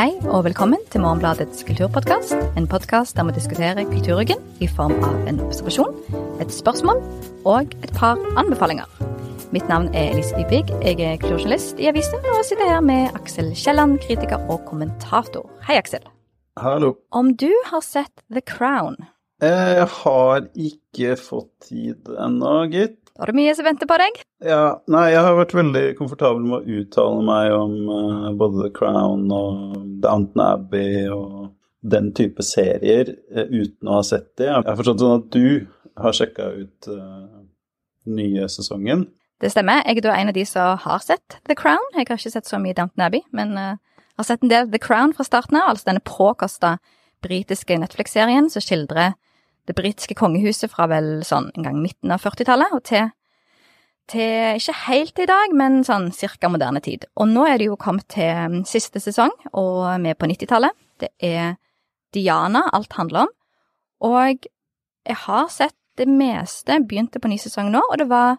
Hei og velkommen til Morgenbladets kulturpodkast. En podkast der vi diskuterer kulturryggen i form av en observasjon, et spørsmål og et par anbefalinger. Mitt navn er Elise Dybvig. Jeg er kulturjournalist i avisen og sitter her med Aksel Kielland, kritiker og kommentator. Hei, Aksel. Hallo. Om du har sett The Crown? Jeg har ikke fått tid ennå, gitt. Da har du mye som venter på deg. Ja, nei, jeg har vært veldig komfortabel med å uttale meg om uh, både The Crown og Downton Abbey og den type serier uh, uten å ha sett det. Jeg har forstått sånn at du har sjekka ut uh, nye sesongen. Det stemmer. Jeg er en av de som har sett The Crown. Jeg har ikke sett så mye Downton Abbey, men har sett en del The Crown fra starten av. Altså denne påkosta britiske Netflix-serien som skildrer det britiske kongehuset fra vel sånn en gang midten av 40-tallet og til, til ikke helt til i dag, men sånn cirka moderne tid. Og nå er det jo kommet til mm, siste sesong, og vi er på 90-tallet. Det er Diana alt handler om. Og jeg har sett det meste, begynte på ny sesong nå, og det var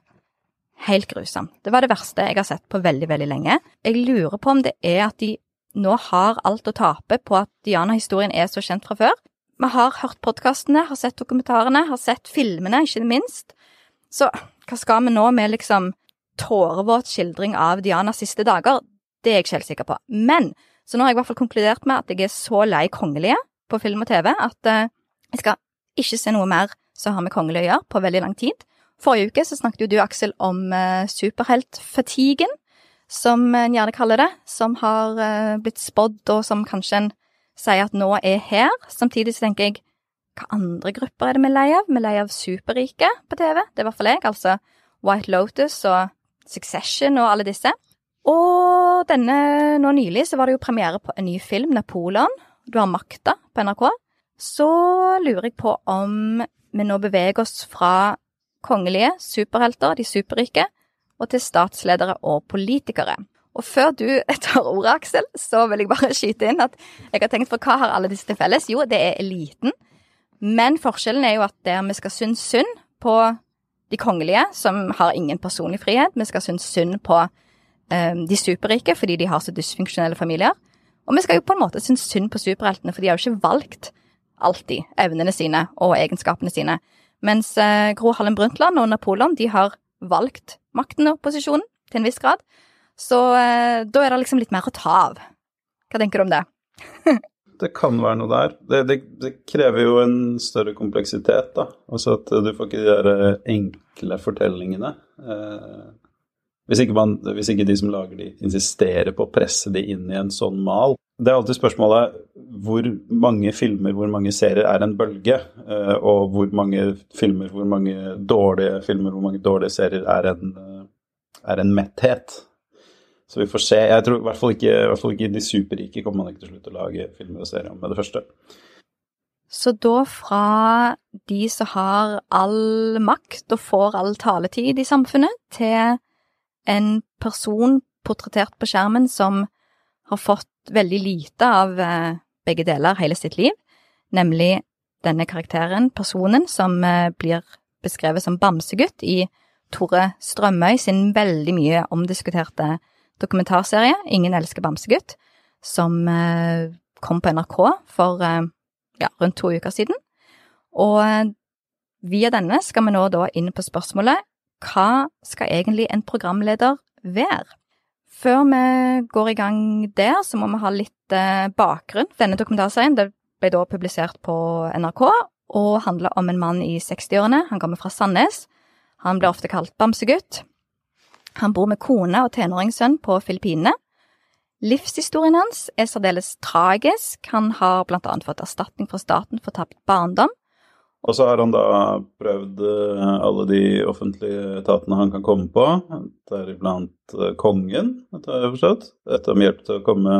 helt grusomt. Det var det verste jeg har sett på veldig, veldig lenge. Jeg lurer på om det er at de nå har alt å tape på at Diana-historien er så kjent fra før, vi har hørt podkastene, har sett dokumentarene, har sett filmene, ikke minst. Så hva skal vi nå med liksom tårevåt skildring av Dianas siste dager? Det er jeg ikke helt sikker på. Men så nå har jeg i hvert fall konkludert med at jeg er så lei kongelige på film og TV at uh, jeg skal ikke se noe mer som har med kongelige å gjøre, på veldig lang tid. Forrige uke så snakket jo du, Aksel, om uh, superheltfatiguen, som en gjerne kaller det, som har uh, blitt spådd, og som kanskje en sier at nå er her. Samtidig så tenker jeg hva andre grupper er det vi er lei av? Vi er lei av superrike på TV. Det er i hvert fall jeg. Altså White Lotus og Succession og alle disse. Og denne nå nylig så var det jo premiere på en ny film, Napoleon. Du har makta på NRK. Så lurer jeg på om vi nå beveger oss fra kongelige superhelter, de superrike, og til statsledere og politikere. Og før du tar ordet, Aksel, så vil jeg bare skyte inn at jeg har tenkt for hva har alle disse til felles? Jo, det er eliten. Men forskjellen er jo at der vi skal synes synd på de kongelige, som har ingen personlig frihet, vi skal synes synd på um, de superrike fordi de har så dysfunksjonelle familier. Og vi skal jo på en måte synes synd på superheltene, for de har jo ikke valgt alltid evnene sine og egenskapene sine. Mens uh, Gro Harlem Brundtland og Napoleon de har valgt makten og posisjonen til en viss grad. Så eh, da er det liksom litt mer å ta av. Hva tenker du om det? det kan være noe der. Det, det, det, krever jo en større kompleksitet, da. Altså at du får ikke de der eh, enkle fortellingene. Eh, hvis, ikke man, hvis ikke de som lager de, insisterer på å presse de inn i en sånn mal. Det er alltid spørsmålet hvor mange filmer, hvor mange serier er en bølge? Eh, og hvor mange filmer, hvor mange dårlige filmer, hvor mange dårlige serier er en, eh, er en metthet? Så vi får se. Jeg tror i hvert fall ikke, hvert fall ikke de superrike kommer man ikke til slutt til å lage filmer og serier om med det første. Så da fra de som har all makt og får all taletid i samfunnet, til en person portrettert på skjermen som har fått veldig lite av eh, begge deler hele sitt liv, nemlig denne karakteren, personen, som eh, blir beskrevet som bamsegutt i Tore Strømøy sin veldig mye omdiskuterte dokumentarserie, Ingen elsker bamsegutt, som eh, kom på NRK for eh, ja, rundt to uker siden. Og eh, via denne skal vi nå da inn på spørsmålet hva skal egentlig en programleder være? Før vi går i gang der, så må vi ha litt bakgrunn. Denne dokumentarserien det ble da publisert på NRK og handler om en mann i 60-årene. Han kommer fra Sandnes. Han blir ofte kalt bamsegutt. Han bor med kone og tenåringssønn på Filippinene. Livshistorien hans er særdeles tragisk. Han har blant annet fått erstatning fra staten for tapt barndom. Og så har han da prøvd eh, alle de offentlige etatene han kan komme på, deriblant eh, kongen, etter jeg forstått, etter om hjelp til å komme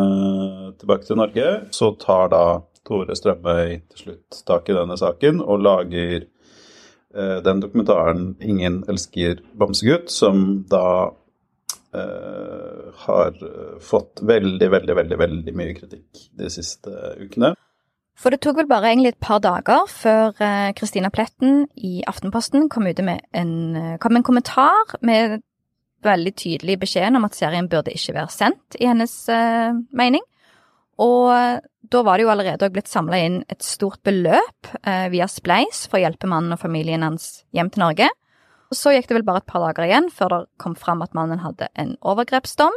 tilbake til Norge. Så tar da Tore Strømøy til slutt tak i denne saken og lager den dokumentaren 'Ingen elsker bamsegutt', som da uh, har fått veldig, veldig, veldig, veldig mye kritikk de siste ukene. For det tok vel bare egentlig et par dager før Kristina Pletten i Aftenposten kom ut med en, kom en kommentar med veldig tydelig beskjed om at serien burde ikke være sendt, i hennes uh, mening. Og da var det jo allerede blitt samla inn et stort beløp eh, via Spleis for å hjelpe mannen og familien hans hjem til Norge. Og så gikk det vel bare et par dager igjen før det kom fram at mannen hadde en overgrepsdom.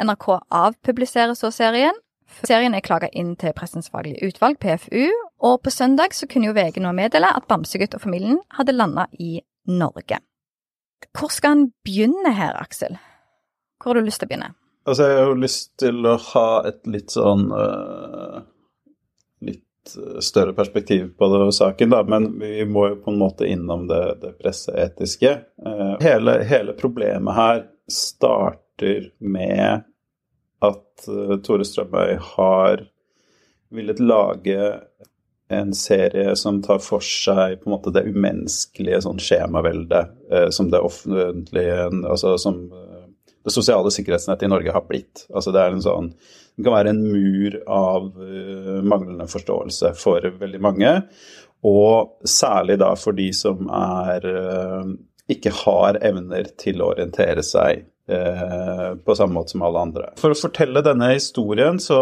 NRK avpubliserer så serien. Serien er klaga inn til Pressens faglige utvalg, PFU, og på søndag så kunne jo VG nå meddele at Bamsegutt og familien hadde landa i Norge. Hvor skal han begynne her, Aksel? Hvor har du lyst til å begynne? Altså, jeg har jo lyst til å ha et litt sånn uh, Litt større perspektiv på det, saken, da, men vi må jo på en måte innom det, det presseetiske. Uh, hele, hele, problemet her starter med at uh, Tore Strømøy har villet lage en serie som tar for seg på en måte det umenneskelige sånn skjemaveldet eh, som det offentlige Altså som det sosiale sikkerhetsnettet i Norge har blitt. Altså det, sånn, det kan være en mur av uh, manglende forståelse for veldig mange. Og særlig da for de som er, uh, ikke har evner til å orientere seg Eh, på samme måte som alle andre. For å fortelle denne historien så,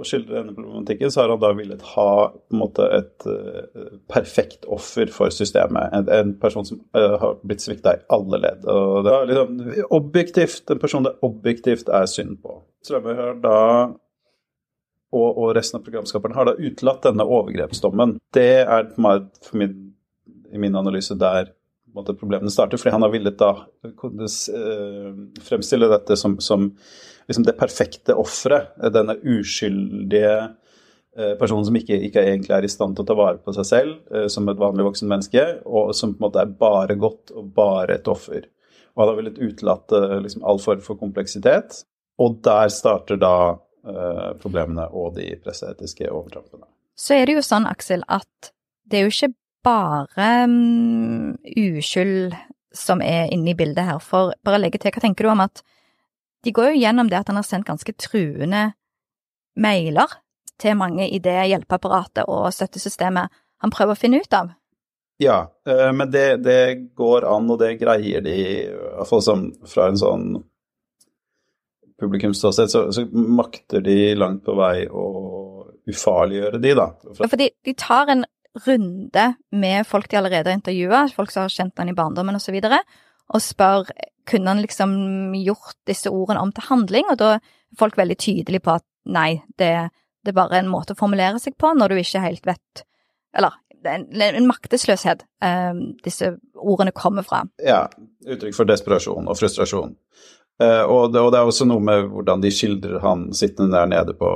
og skildre denne problematikken, så har han da villet ha på en måte et uh, perfekt offer for systemet. En, en person som uh, har blitt svikta i alle ledd. Og det er liksom objektivt, en person det objektivt er synd på. Strømøy da og, og, resten av programskaperen har da utelatt denne overgrepsdommen. Det er for min, i min analyse der måte, problemene starter. Fordi han har villet da uh, fremstille dette som, som liksom det perfekte offeret. Denne uskyldige uh, personen som ikke, ikke, egentlig er i stand til å ta vare på seg selv som et vanlig voksen menneske, og som på en måte er bare godt og bare et offer. Og han har villet utelate liksom, all form for kompleksitet. Og der starter da problemene og de presseetiske overtrampene. Så er det jo sånn, Aksel, at det er jo ikke bare um, uskyld som er inne i bildet her. For bare legge til, hva tenker du om at de går jo gjennom det at han har sendt ganske truende mailer til mange i det hjelpeapparatet og støttesystemet han prøver å finne ut av? Ja, eh, men det, det går an, og det greier de, iallfall som fra en sånn publikumsståsted, så, så makter de langt på vei å ufarliggjøre de, da. Ja, fordi de tar en runde med folk de allerede har intervjua, folk som har kjent han i barndommen osv., og, så og spør kunne han liksom gjort disse ordene om til handling, og da er folk veldig tydelige på at nei, det, det er bare en måte å formulere seg på når du ikke helt vet Eller er en, en maktesløshet um, disse ordene kommer fra. Ja, uttrykk for desperasjon og frustrasjon. Uh, og, det, og, det, er også noe med hvordan de skildrer han sittende der nede på,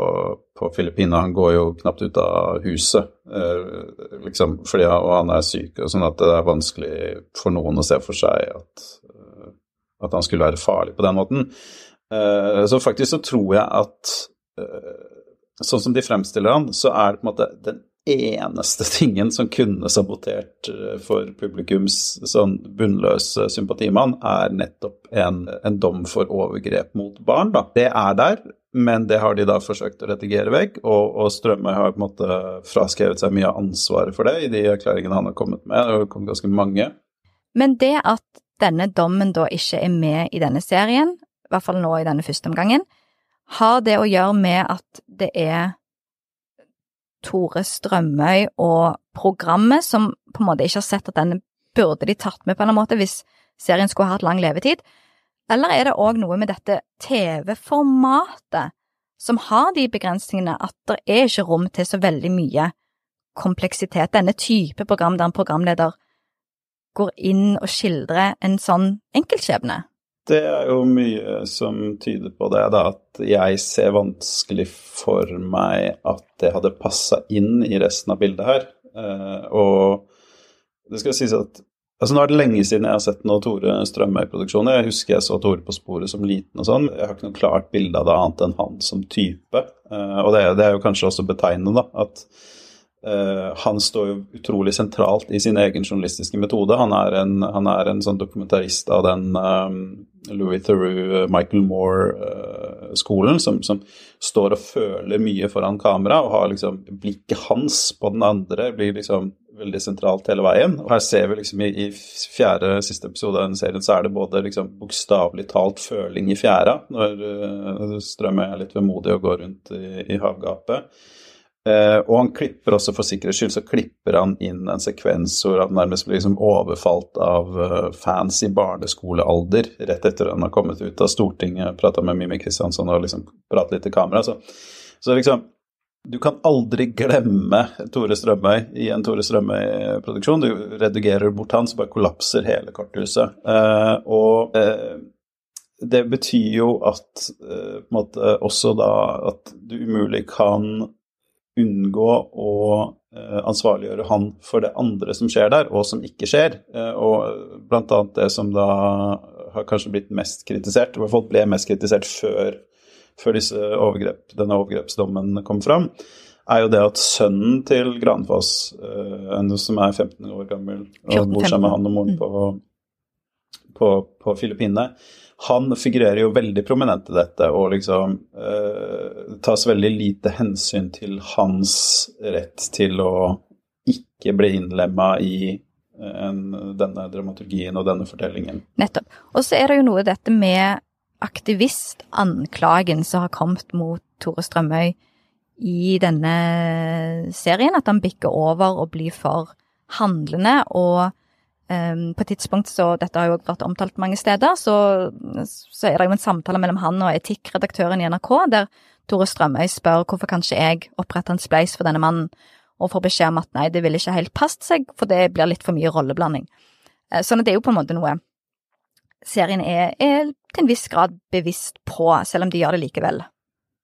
på Filippinene. Han går jo knapt ut av huset, uh, liksom, fordi og han er syk, og sånn at det er vanskelig for noen å se for seg at, uh, at han skulle være farlig på den måten. så faktisk så tror jeg at sånn som de fremstiller han, så er det på en måte den eneste tingen som kunne sabotert eh, for publikums sånn bunnløse sympatimann, er nettopp en, en, dom for overgrep mot barn. Da. Det er der, men det har de da forsøkt å redigere vekk, og, og Strømøy har på en måte fraskrevet seg mye av ansvaret for det i de erklæringene han har kommet med. Det har kommet ganske mange. Men det at denne dommen da ikke er med i denne serien, i hvert fall nå i denne første omgangen, har det å gjøre med at det er Tore Strømøy og programmet, som på en måte ikke har sett at den burde de tatt med på en måte hvis serien skulle hatt lang levetid? Eller er det òg noe med dette TV-formatet som har de begrensningene at det er ikke rom til så veldig mye kompleksitet? Denne type program der en programleder går inn og skildrer en sånn enkeltskjebne? Det er jo mye som tyder på det, da, at jeg ser vanskelig for meg at det hadde passa inn i resten av bildet her. Eh, og det skal sies at altså Nå er det lenge siden jeg har sett noe Tore Strømøy-produksjoner. Jeg husker jeg så Tore på sporet som liten og sånn. Jeg har ikke noe klart bilde av det annet enn han som type. Eh, og det, det er jo kanskje også betegnende, da, at han står jo utrolig sentralt i sin egen journalistiske metode. Han er en, han er en sånn dokumentarist av den um, Louis Theroux, Michael Moore-skolen, uh, som, som, står og føler mye foran kamera, og har liksom blikket hans på den andre blir liksom veldig sentralt hele veien. Og her ser vi liksom i, i fjerde siste episode av denne serien, så er det både liksom bokstavelig talt føling i fjæra, når uh, Strømøy er litt vemodig og går rundt i, i havgapet. Uh, og han klipper også, for sikkerhets skyld, så klipper han inn en sekvens hvor han nærmest blir liksom overfalt av uh, fans i barneskolealder rett etter han har kommet ut av Stortinget, prata med Mimmi Kristiansson og liksom pratet litt til kamera. Så, så liksom du kan aldri glemme Tore Strømøy i en Tore Strømøy-produksjon. Du redigerer bort han, så bare kollapser hele korthuset. Eh, og eh, det betyr jo at eh, på en måte også da at du umulig kan unngå å eh, ansvarliggjøre han for det andre som skjer der, og som ikke skjer. Eh, og blant annet det som da har kanskje blitt mest kritisert, i hvert fall ble mest kritisert før før overgrep, denne overgrepsdommen kom fram, er jo det at sønnen til Granfoss, uh, som er 15 år gammel og bor sammen med han og moren mm. på, på, på Filippinene, han figurerer jo veldig prominent i dette, og liksom eh, tas veldig lite hensyn til hans rett til å ikke bli innlemma i eh, en, denne dramaturgien og denne fortellingen. Nettopp. Og så er det jo noe dette med aktivistanklagen som har kommet mot Tore Strømøy i denne serien, at han bikker over og blir for handlende. Og på et tidspunkt, så dette har jo vært omtalt mange steder, så, så, er det jo en samtale mellom han og etikkredaktøren i NRK, der Tore Strømøy spør hvorfor kanskje jeg oppretter en spleis for denne mannen, og får beskjed om at nei, det ville ikke helt passet seg, for det blir litt for mye rolleblanding. Eh, sånn at det er jo på en måte noe serien er, er til en viss grad bevisst på, selv om de gjør det likevel.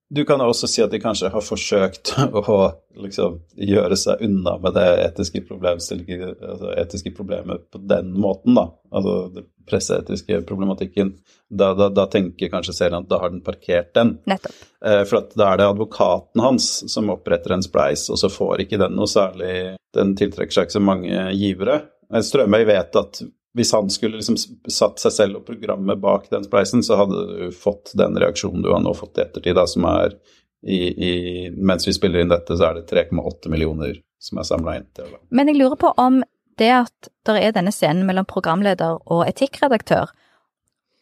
Du kan også si at de kanskje har forsøkt å liksom, gjøre seg unna med det etiske, altså, etiske problemet på den måten, da. Altså den presseetiske problematikken. Da, da, da, tenker kanskje serien at da har den parkert den. Nettopp. Eh, for da er det advokaten hans som oppretter en spleis, og så får ikke den noe særlig Den tiltrekker seg ikke så mange givere. Strømøy vet at hvis han skulle liksom satt seg selv og programmet bak den spleisen, så hadde du fått den reaksjonen du har nå fått i ettertid, da, som er i, i, Mens vi spiller inn dette, så er det 3,8 millioner som er samla inn. til. Men jeg lurer på om det at det er denne scenen mellom programleder og etikkredaktør,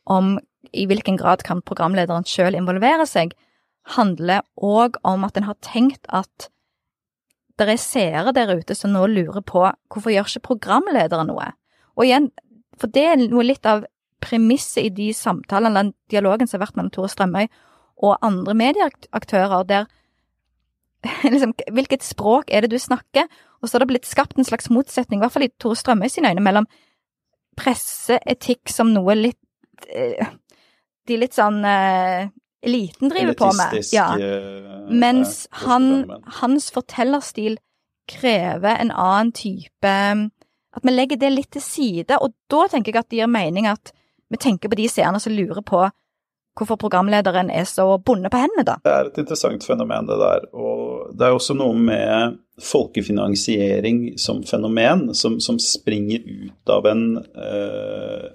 om i hvilken grad kan programlederen sjøl involvere seg, handler òg om at en har tenkt at det er seere der ute som nå lurer på hvorfor gjør ikke programlederen noe? Og igjen, for det er noe litt av premisset i de samtalene, den dialogen som har vært mellom Tore Strømøy og andre medieaktører, der liksom, Hvilket språk er det du snakker? Og så har det blitt skapt en slags motsetning, i hvert fall i Tore Strømøy sine øyne, mellom presseetikk som noe litt eh, De litt sånn eh, eliten driver på med. Ja. Eh, Mens han, hans fortellerstil krever en annen type at vi legger det litt til side, og da tenker jeg at det gir mening at vi tenker på de seerne som lurer på hvorfor programlederen er så bonde på hendene, da. Det er et interessant fenomen, det der. Og det er også noe med folkefinansiering som fenomen, som, som springer ut av en eh,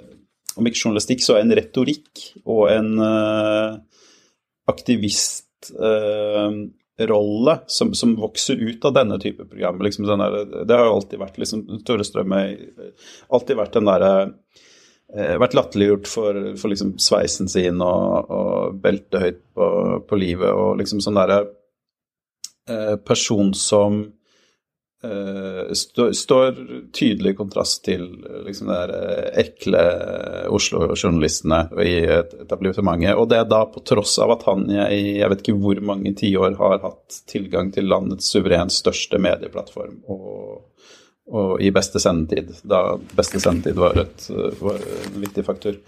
Om ikke journalistikk, så en retorikk og en eh, aktivist eh, rolle som, som, vokser ut av denne type program. Liksom der, det har jo alltid vært liksom, Tore Strømøy alltid vært den derre eh, vært latterliggjort for, for liksom sveisen sin og, og beltet høyt på, på, livet og liksom sånn derre eh, person som Uh, står tydelig i kontrast til liksom de der uh, ekle Oslo-journalistene i etablissementet. Og det er da på tross av at han i jeg vet ikke hvor mange tiår har hatt tilgang til landets suverent største medieplattform, og, og i beste sendetid, da beste sendetid var, et, var en viktig faktor.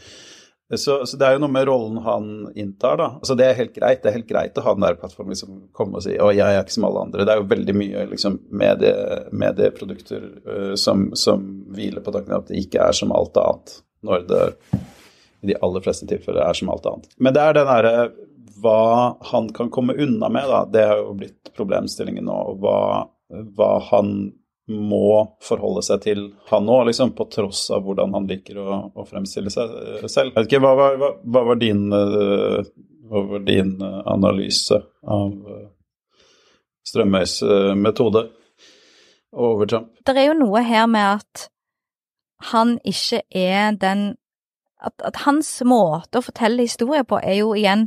Så, så, det er jo noe med rollen han inntar, da. Altså Det er helt greit det er helt greit å ha den der plattformen liksom komme og si å, jeg er ikke som alle andre. Det er jo veldig mye liksom medie, medieprodukter uh, som, som, hviler på tanken at det ikke er som alt annet, når det i de aller fleste tilfeller er som alt annet. Men det er den derre hva han kan komme unna med, da, det har jo blitt problemstillingen nå. hva, hva han må forholde seg til han òg, liksom, på tross av hvordan han liker å, å fremstille seg eh, selv. Ikke, hva var, hva, hva var, din, eh, hva var din eh, analyse av Strømøys metode? over Trump? Det er jo noe her med at han ikke er den At, at hans måte å fortelle historier på er jo igjen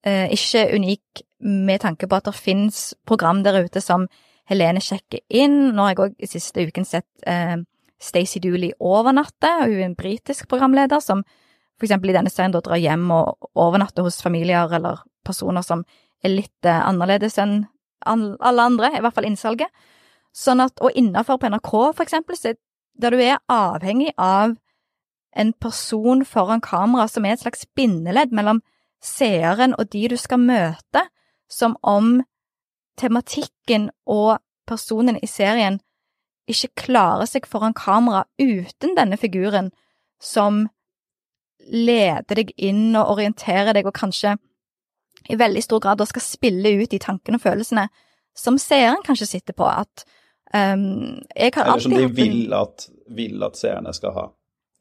eh, ikke unik med tanke på at det finnes program der ute som Helene sjekker inn. Nå har jeg òg siste uken sett eh, Stacey Dooley overnatte, hun er en britisk programleder som eksempel i denne serien drar hjem og overnatter hos familier eller personer som er litt eh, annerledes enn alle andre, i hvert fall innsalget. Sånn at, og innafor på NRK, for eksempel, så der du er avhengig av en person foran kamera som er et slags bindeledd mellom seeren og de du skal møte, som om tematikken og personen i serien ikke klarer seg foran kamera uten denne figuren som leder deg inn og orienterer deg, og kanskje i veldig stor grad da skal spille ut de tankene og følelsene som seeren kanskje sitter på. At um, jeg har Eller som de vil at, vil at seerne skal ha.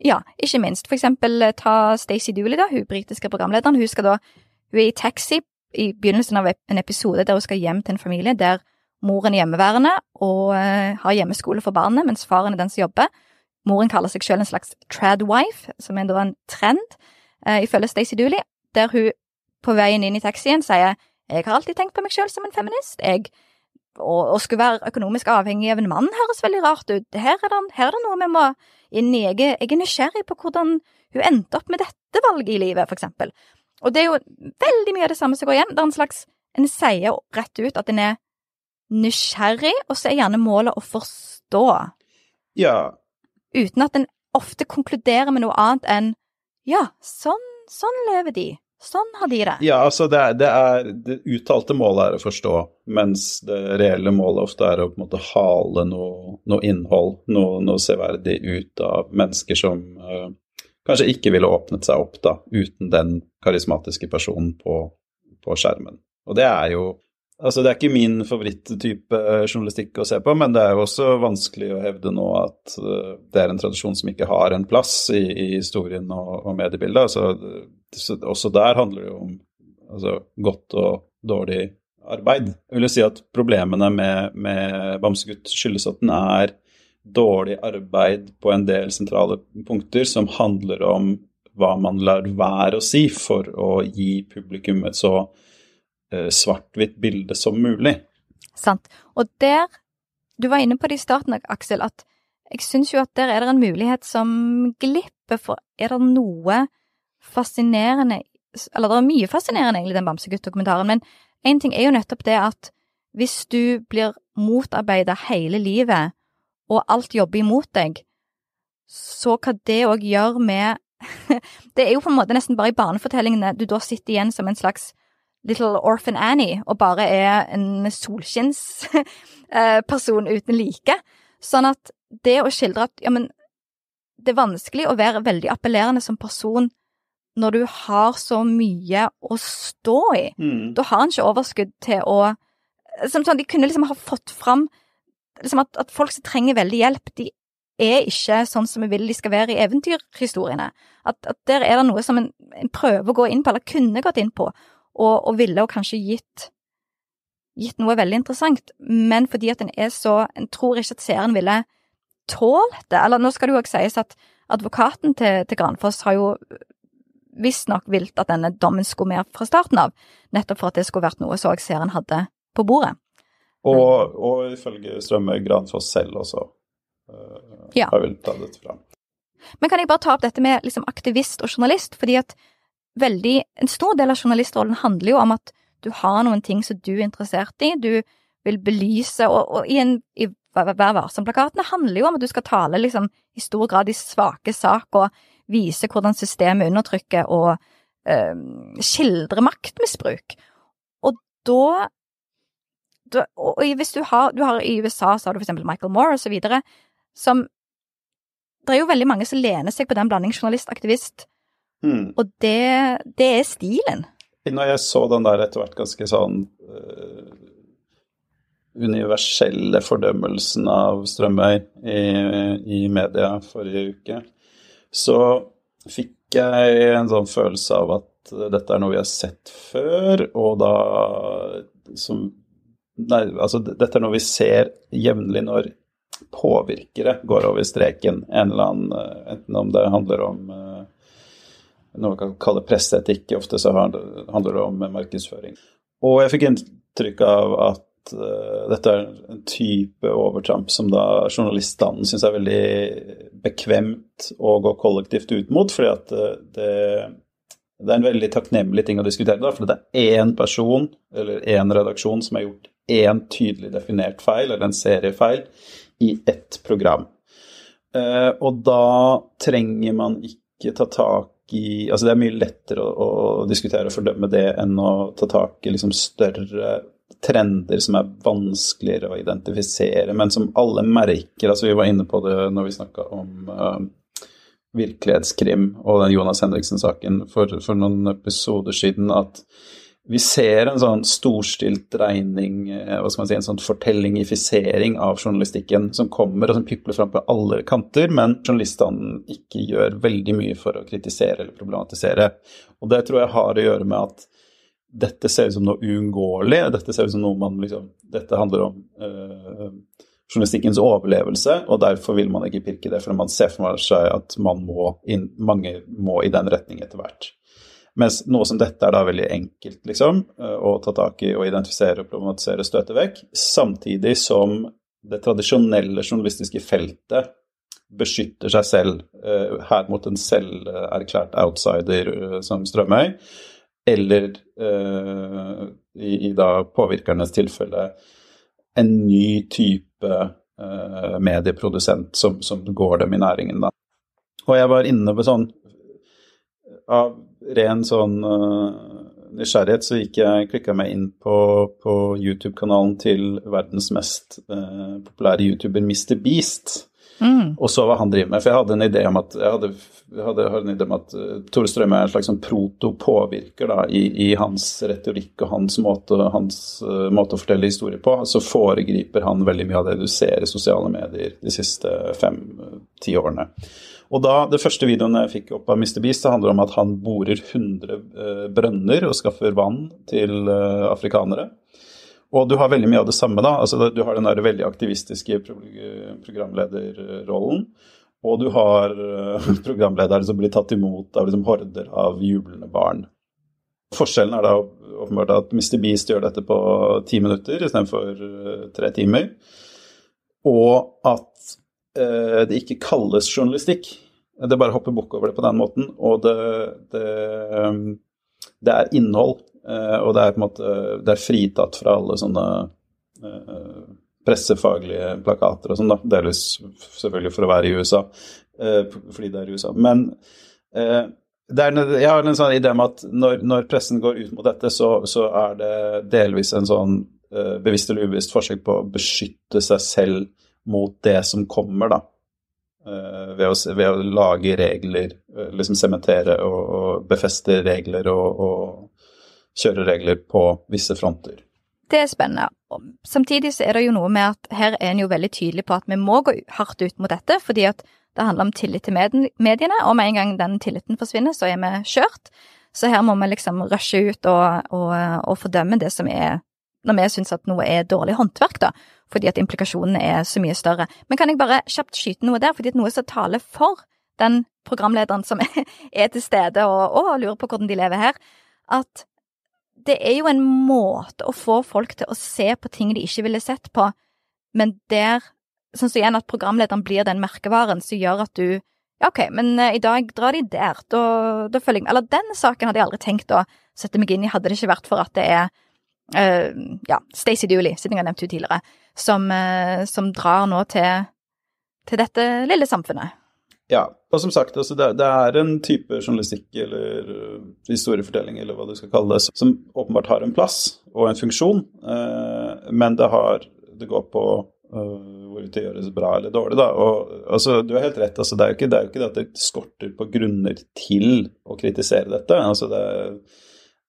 Ja, ikke minst. For eksempel eh, ta Stacey Dooley, da, hun britiske programlederen. Hun skal da Hun er i taxi i begynnelsen av en episode der hun skal hjem til en familie der moren er hjemmeværende og eh, har hjemmeskole for barnet, mens faren er den som jobber. Moren kaller seg selv en slags tradwife, som er da en trend, uh, ifølge Stacey Dooley, der hun på veien inn i taxien sier jeg har alltid tenkt på meg selv som en feminist. Jeg å, skulle være økonomisk avhengig av en mann høres veldig rart ut. Her er det, her er det noe vi må inn i. Jeg, jeg er nysgjerrig på hvordan hun endte opp med dette valget i livet, for eksempel. Og det er jo veldig mye av det samme som går igjen. Det er en slags En sier rett ut at en er nysgjerrig, og så er gjerne målet å forstå, Ja, uten at en ofte konkluderer med noe annet enn ja, sånn, sånn lever de. Sånn har de det. Ja, altså det, er, det, er, det uttalte målet er å forstå, mens det reelle målet ofte er å på en måte hale noe, noe innhold, noe, noe severdig ut av mennesker som eh, kanskje ikke ville åpnet seg opp da, uten den karismatiske personen på, på skjermen. Og det er jo Altså, det er ikke min favoritttype eh, journalistikk å se på, men det er jo også vanskelig å hevde nå at eh, det er en tradisjon som ikke har en plass i, i historien og, og mediebildet. Altså, så også der handler det jo om altså, godt og dårlig arbeid. Jeg vil jo si at problemene med, med Bamsegutt skyldes at den er dårlig arbeid på en del sentrale punkter som handler om hva man lar være å si for å gi publikum et så uh, svart-hvitt bilde som mulig. Sant. Og der Du var inne på det i starten, Aksel, at jeg syns jo at der er det en mulighet som glipper, for er det noe fascinerende Eller det er mye fascinerende, egentlig, den Bamsegutt-dokumentaren, men én ting er jo nettopp det at hvis du blir motarbeida hele livet, og alt jobber imot deg, så hva det òg gjør med Det er jo på en måte nesten bare i barnefortellingene du da sitter igjen som en slags Little Orphan Annie og bare er en solskinnsperson uten like. Sånn at det å skildre at ja, men det er vanskelig å være veldig appellerende som person når du har så mye å stå i. Da har en ikke overskudd til å som sånn, De kunne liksom ha fått fram liksom at, at folk som trenger veldig hjelp, de er ikke sånn som vi vil de skal være i eventyrhistoriene. At, at der er det noe som en, en prøver å gå inn på, eller kunne gått inn på, og, og ville og kanskje gitt gitt noe veldig interessant, men fordi at en er så En tror ikke at seeren ville tålt det. Eller nå skal det jo òg sies at advokaten til, til Granfoss har jo visstnok vilt at denne dommen skulle med fra starten av, nettopp for at det skulle vært noe så også seeren hadde på bordet. Og, og ifølge Strømme Granfoss selv også Uh, Ja. har vel tatt dette fram. Men kan jeg bare ta opp dette med liksom aktivist og journalist, fordi at veldig, en stor del av journalistrollen handler jo om at du har noen ting som du er interessert i, du vil belyse, og, og i, en, i Vær varsom-plakatene handler jo om at du skal tale liksom i stor grad i svake sak, og vise hvordan systemet undertrykker og eh, skildre maktmisbruk. Og da, da Og hvis du har, du har I USA så har du for eksempel Michael Moore videre, som Det er jo veldig mange som lener seg på den blanding journalist-aktivist, mm. og det, det er stilen. Når jeg så den der etter hvert ganske sånn uh, universelle fordømmelsen av Strømøy i, i media forrige uke, så fikk jeg en sånn følelse av at dette er noe vi har sett før, og da som Nei, altså dette er noe vi ser jevnlig når påvirkere går over streken. En eller annen, enten om det handler om noe man kan kalle presseetikk, ofte så handler det om markedsføring. Og jeg fikk inntrykk av at uh, dette er en type overtramp som da journaliststanden syns er veldig bekvemt å gå kollektivt ut mot, uh, det, det, er en veldig takknemlig ting å diskutere. da, For det er én person eller én redaksjon som har gjort én tydelig definert feil, eller en seriefeil, i ett program. Uh, og da trenger man ikke ta tak i Altså det er mye lettere å, å diskutere og fordømme det enn å ta tak i liksom større trender som er vanskeligere å identifisere, men som alle merker. altså Vi var inne på det når vi snakka om uh, virkelighetskrim og den Jonas Henriksen-saken for, for, noen episoder siden, at vi ser en sånn storstilt dreining, eh, hva skal man si, en sånn fortellingifisering av journalistikken som kommer og som pipler fram på alle kanter, men journalistene ikke gjør veldig mye for å kritisere eller problematisere. Og det tror jeg har å gjøre med at dette ser ut som noe uunngåelig. Dette ser ut som noe man liksom Dette handler om øh, journalistikkens overlevelse, og derfor vil man ikke pirke det, for man ser for seg at man må inn, mange må i den retning etter hvert. Mens noe som dette er da veldig enkelt, liksom, eh, å ta tak i og identifisere og problematisere, støte vekk, samtidig som det tradisjonelle journalistiske feltet beskytter seg selv uh, her mot en selverklært outsider uh, som Strømøy, eller i, da påvirkernes tilfelle en ny type medieprodusent som, som, går dem i næringen, da. Og jeg var inne på sånn av ren sånn uh, nysgjerrighet så gikk jeg, klikka meg inn på, på YouTube-kanalen til verdens mest uh, populære YouTuber, Mr. Beast. Mm. Og så hva han driver med. For jeg hadde en idé om at, jeg hadde, jeg hadde, hadde en idé om at uh, Tore Strøm er en slags sånn proto-påvirker da, i, i, hans retorikk og hans måte, hans uh, måte, å fortelle historier på. Så foregriper han veldig mye av det du ser i sosiale medier de siste fem-ti årene. Og da, Det første videoen jeg fikk opp av Mr. Beast, det handler om at han borer 100 eh, brønner og skaffer vann til eh, afrikanere. Og du har veldig mye av det samme. da, altså Du har den der veldig aktivistiske programlederrollen. Og du har programlederen programledere som blir tatt imot av liksom horder av jublende barn. Forskjellen er da åpenbart at Mr. Beast gjør dette på ti minutter istedenfor tre timer. Og at Eh, det ikke kalles journalistikk. Det bare hopper bukk over det på den måten. Og det, det, um, det, er innhold, eh, og det er på en måte det er fritatt fra alle sånne eh, pressefaglige plakater og sånn, da. Delvis selvfølgelig for å være i USA, fordi det er i USA. Men er, jeg har en sånn idé om at når, når, pressen går ut mot dette, så, så er det delvis en sånn bevisst eller ubevisst forsøk på å beskytte seg selv mot det som kommer, da. Eh, ved å, ved å lage regler, eh, liksom sementere og, og, befeste regler og, og kjøre regler på visse fronter. Det er spennende. Samtidig så er det jo noe med at her er en jo veldig tydelig på at vi må gå hardt ut mot dette, fordi at det handler om tillit til mediene, og med en gang den tilliten forsvinner, så er vi kjørt. Så her må vi liksom rushe ut og, og, og fordømme det som er når vi syns at noe er dårlig håndverk, da, fordi at implikasjonene er så mye større. Men kan jeg bare kjapt skyte noe der, fordi at noe som taler for den programlederen som er til stede og, og lurer på hvordan de lever her, at det er jo en måte å få folk til å se på ting de ikke ville sett på, men der, sånn som igjen at programlederen blir den merkevaren som gjør at du ja, ok, men uh, i dag drar de der, da, da følger jeg med. Eller den saken hadde jeg aldri tenkt å sette meg inn i, hadde det ikke vært for at det er uh, ja, Stacey Dooley, siden jeg har nevnt tidligere, som, uh, som, drar nå til, til, dette lille samfunnet. Ja, og som sagt, altså det, det, er en type journalistikk eller uh, historiefortelling, eller hva du skal kalle det, som åpenbart har en plass og en funksjon, men det har Det går på hvorvidt det gjøres bra eller dårlig, da. Og altså, du har helt rett, altså, det, er ikke, det er jo ikke det at det skorter på grunner til å kritisere dette. Altså, det er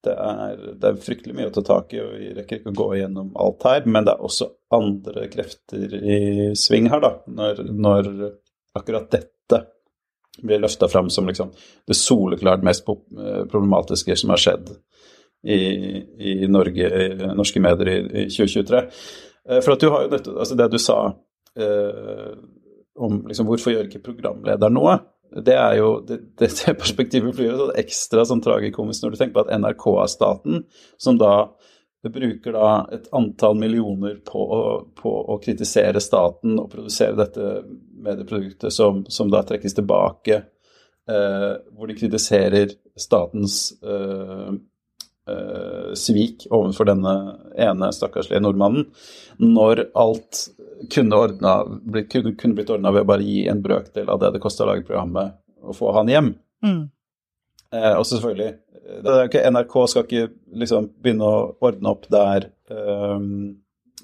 det er, det er, fryktelig mye å ta tak i, og vi rekker ikke å gå igjennom alt her. Men det er også andre krefter i sving her, da. Når, når akkurat dette blir løfta fram som liksom det soleklart mest problematiske som har skjedd i, i Norge, i norske medier i, i 2023. Eh, for at du har jo dette, altså det du sa eh, om liksom, hvorfor gjør ikke programleder noe? Det er jo, det, det, perspektivet blir jo ekstra sånn tragikomisk når du tenker på at NRK er staten, som da bruker da et antall millioner på, på å kritisere staten og produsere dette medieproduktet som, som da trekkes tilbake, eh, hvor de kritiserer statens eh, eh, svik overfor denne ene stakkarslige nordmannen, når alt kunne, ordna, kunne, kunne blitt ordna ved å bare gi en brøkdel av det det kosta å lage programmet, og få han hjem. Mm. Eh, og selvfølgelig ikke, NRK skal ikke liksom begynne å ordne opp der um,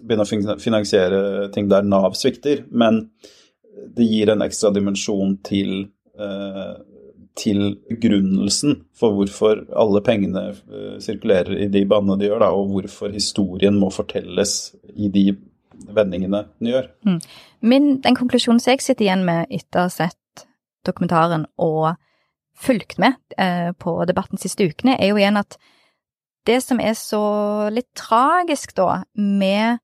Begynne å finansiere ting der Nav svikter, men det gir en ekstra dimensjon til uh, til begrunnelsen for hvorfor alle pengene uh, sirkulerer i de banene de gjør, da, og hvorfor historien må fortelles i de vendingene den gjør. Mm. Min, den konklusjonen som jeg sitter igjen med etter å ha sett dokumentaren og fulgt med eh, på debatten de siste ukene, er jo igjen at det som er så litt tragisk, da, med,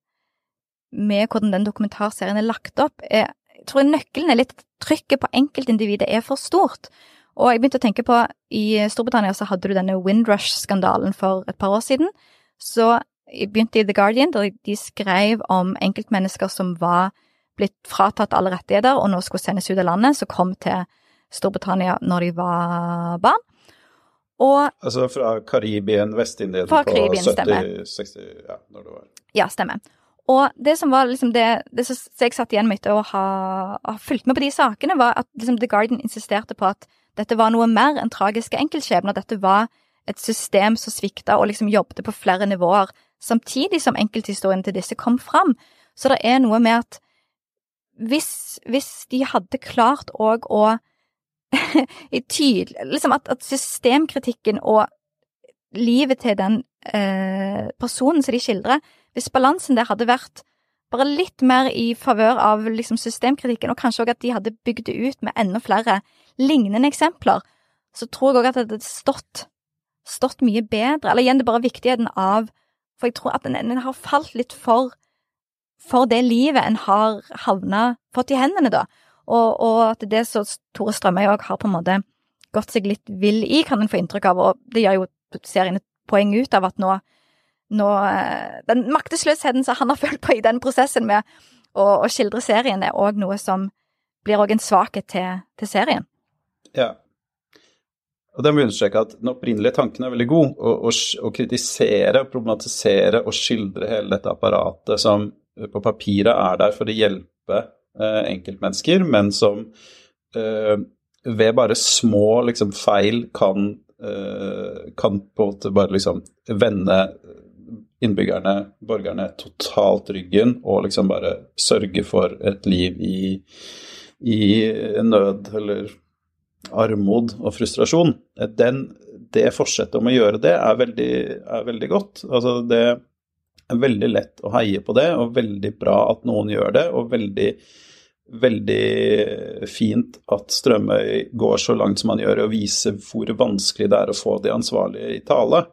med hvordan den dokumentarserien er lagt opp, er, jeg tror nøkkelen er litt at trykket på enkeltindividet er for stort. Og jeg begynte å tenke på, i Storbritannia så hadde du denne Windrush-skandalen for et par år siden. Så jeg begynte i The Guardian, der de skrev om enkeltmennesker som var blitt fratatt alle rettigheter og nå skulle sendes ut av landet, som kom til Storbritannia når de var barn. Og Altså fra Karibien, Vest-Indien på 70, 60 Ja, når det var Ja, stemmer. Og det som var liksom det, det som jeg satt igjen med etter å ha, ha fulgt med på de sakene, var at liksom The Guardian insisterte på at dette var noe mer enn tragiske enkeltskjebner. Dette var et system som svikta og liksom jobbet på flere nivåer, samtidig som enkelthistorien til disse kom fram. Så det er noe med at hvis, hvis de hadde klart òg å tydelig Liksom at, at, systemkritikken og livet til den eh, personen som de skildrer, hvis balansen der hadde vært bare litt mer i favør av liksom systemkritikken, og kanskje òg at de hadde bygd det ut med enda flere lignende eksempler, så tror jeg òg at det hadde stått, stått mye bedre. Eller igjen, det er bare viktigheten av For jeg tror at en, en har falt litt for, for det livet en har havna fått i hendene, da. Og, og at det så Tore Strømøy òg har på en måte gått seg litt vill i, kan en få inntrykk av, og det gjør jo serien et poeng ut av at nå nå eh, Den maktesløsheten som han har følt på i den prosessen med å, å skildre serien, er òg noe som blir òg en svakhet til, til, serien. Ja. Og det må understreke at den opprinnelige tanken er veldig god. Å, å, å kritisere, problematisere og skildre hele dette apparatet som på papiret er der for å hjelpe eh, enkeltmennesker, men som eh, ved bare små liksom, feil kan, eh, kan på en måte bare liksom vende innbyggerne, borgerne, totalt ryggen og liksom bare sørge for et liv i, i nød eller armod og frustrasjon. Den, det forsettet om å gjøre det er veldig, er veldig godt. Altså det er veldig lett å heie på det, og veldig bra at noen gjør det, og veldig, veldig fint at Strømøy går så langt som han gjør, og viser hvor vanskelig det er å få de ansvarlige i tale.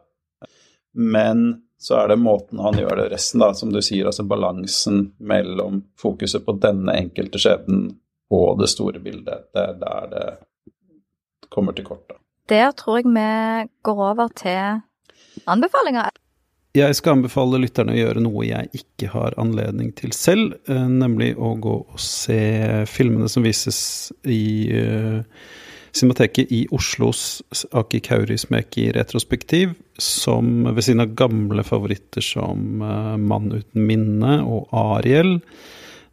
Men så er det måten han gjør det resten, da, som du sier, altså balansen mellom fokuset på denne enkelte skjebnen og det store bildet. Det er der det kommer til kort, da. Der tror jeg vi går over til anbefalinger. Jeg skal anbefale lytterne å gjøre noe jeg ikke har anledning til selv, eh, nemlig å gå og se filmene som vises i uh, Cinemateket i Oslos Aki Kaurismäki retrospektiv, som ved siden av gamle favoritter som uh, Mann uten minne og Ariel,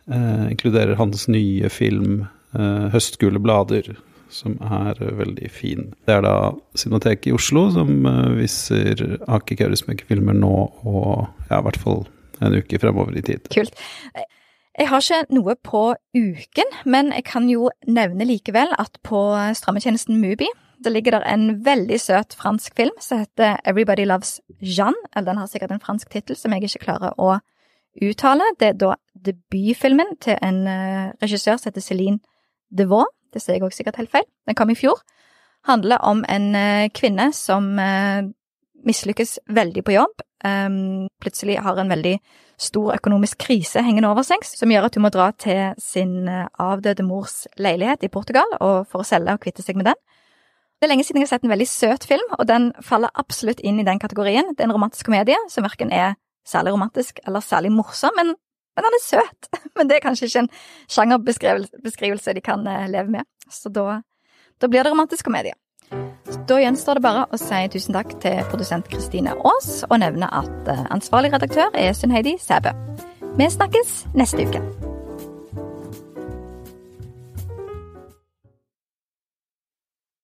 uh, inkluderer hans nye film Høstgule blader, som er veldig fin. Det er da Cinemateket i Oslo som viser Aki Kaurismäki-filmer nå og ja, i hvert fall en uke fremover i tid. Kult. Jeg har ikke noe på uken, men jeg kan jo nevne likevel at på strømmetjenesten Mubi det ligger der en veldig søt fransk film som heter Everybody Loves Jeanne. Eller den har sikkert en fransk tittel som jeg ikke klarer å uttale. Det er da debutfilmen til en uh, regissør som heter Céline Devaux. Det sier jeg også sikkert helt feil. Den kom i fjor. Handler om en uh, kvinne som uh, mislykkes veldig på jobb, um, plutselig har en veldig stor økonomisk krise hengende over seg, som gjør at hun må dra til sin eh, avdøde mors leilighet i Portugal og for å selge og kvitte seg med den. Det er lenge siden jeg har sett en veldig søt film, og den faller absolutt inn i den kategorien. Det er en romantisk komedie som verken er særlig romantisk eller særlig morsom, men, men han er søt. Men det er kanskje ikke en sjangerbeskrivelse de kan eh, leve med, så da, da blir det romantisk komedie. Da gjenstår det bare å si tusen takk til produsent Kristine Aas, og nevne at eh, ansvarlig redaktør er Sunn Heidi Sæbø. Vi snakkes neste uke.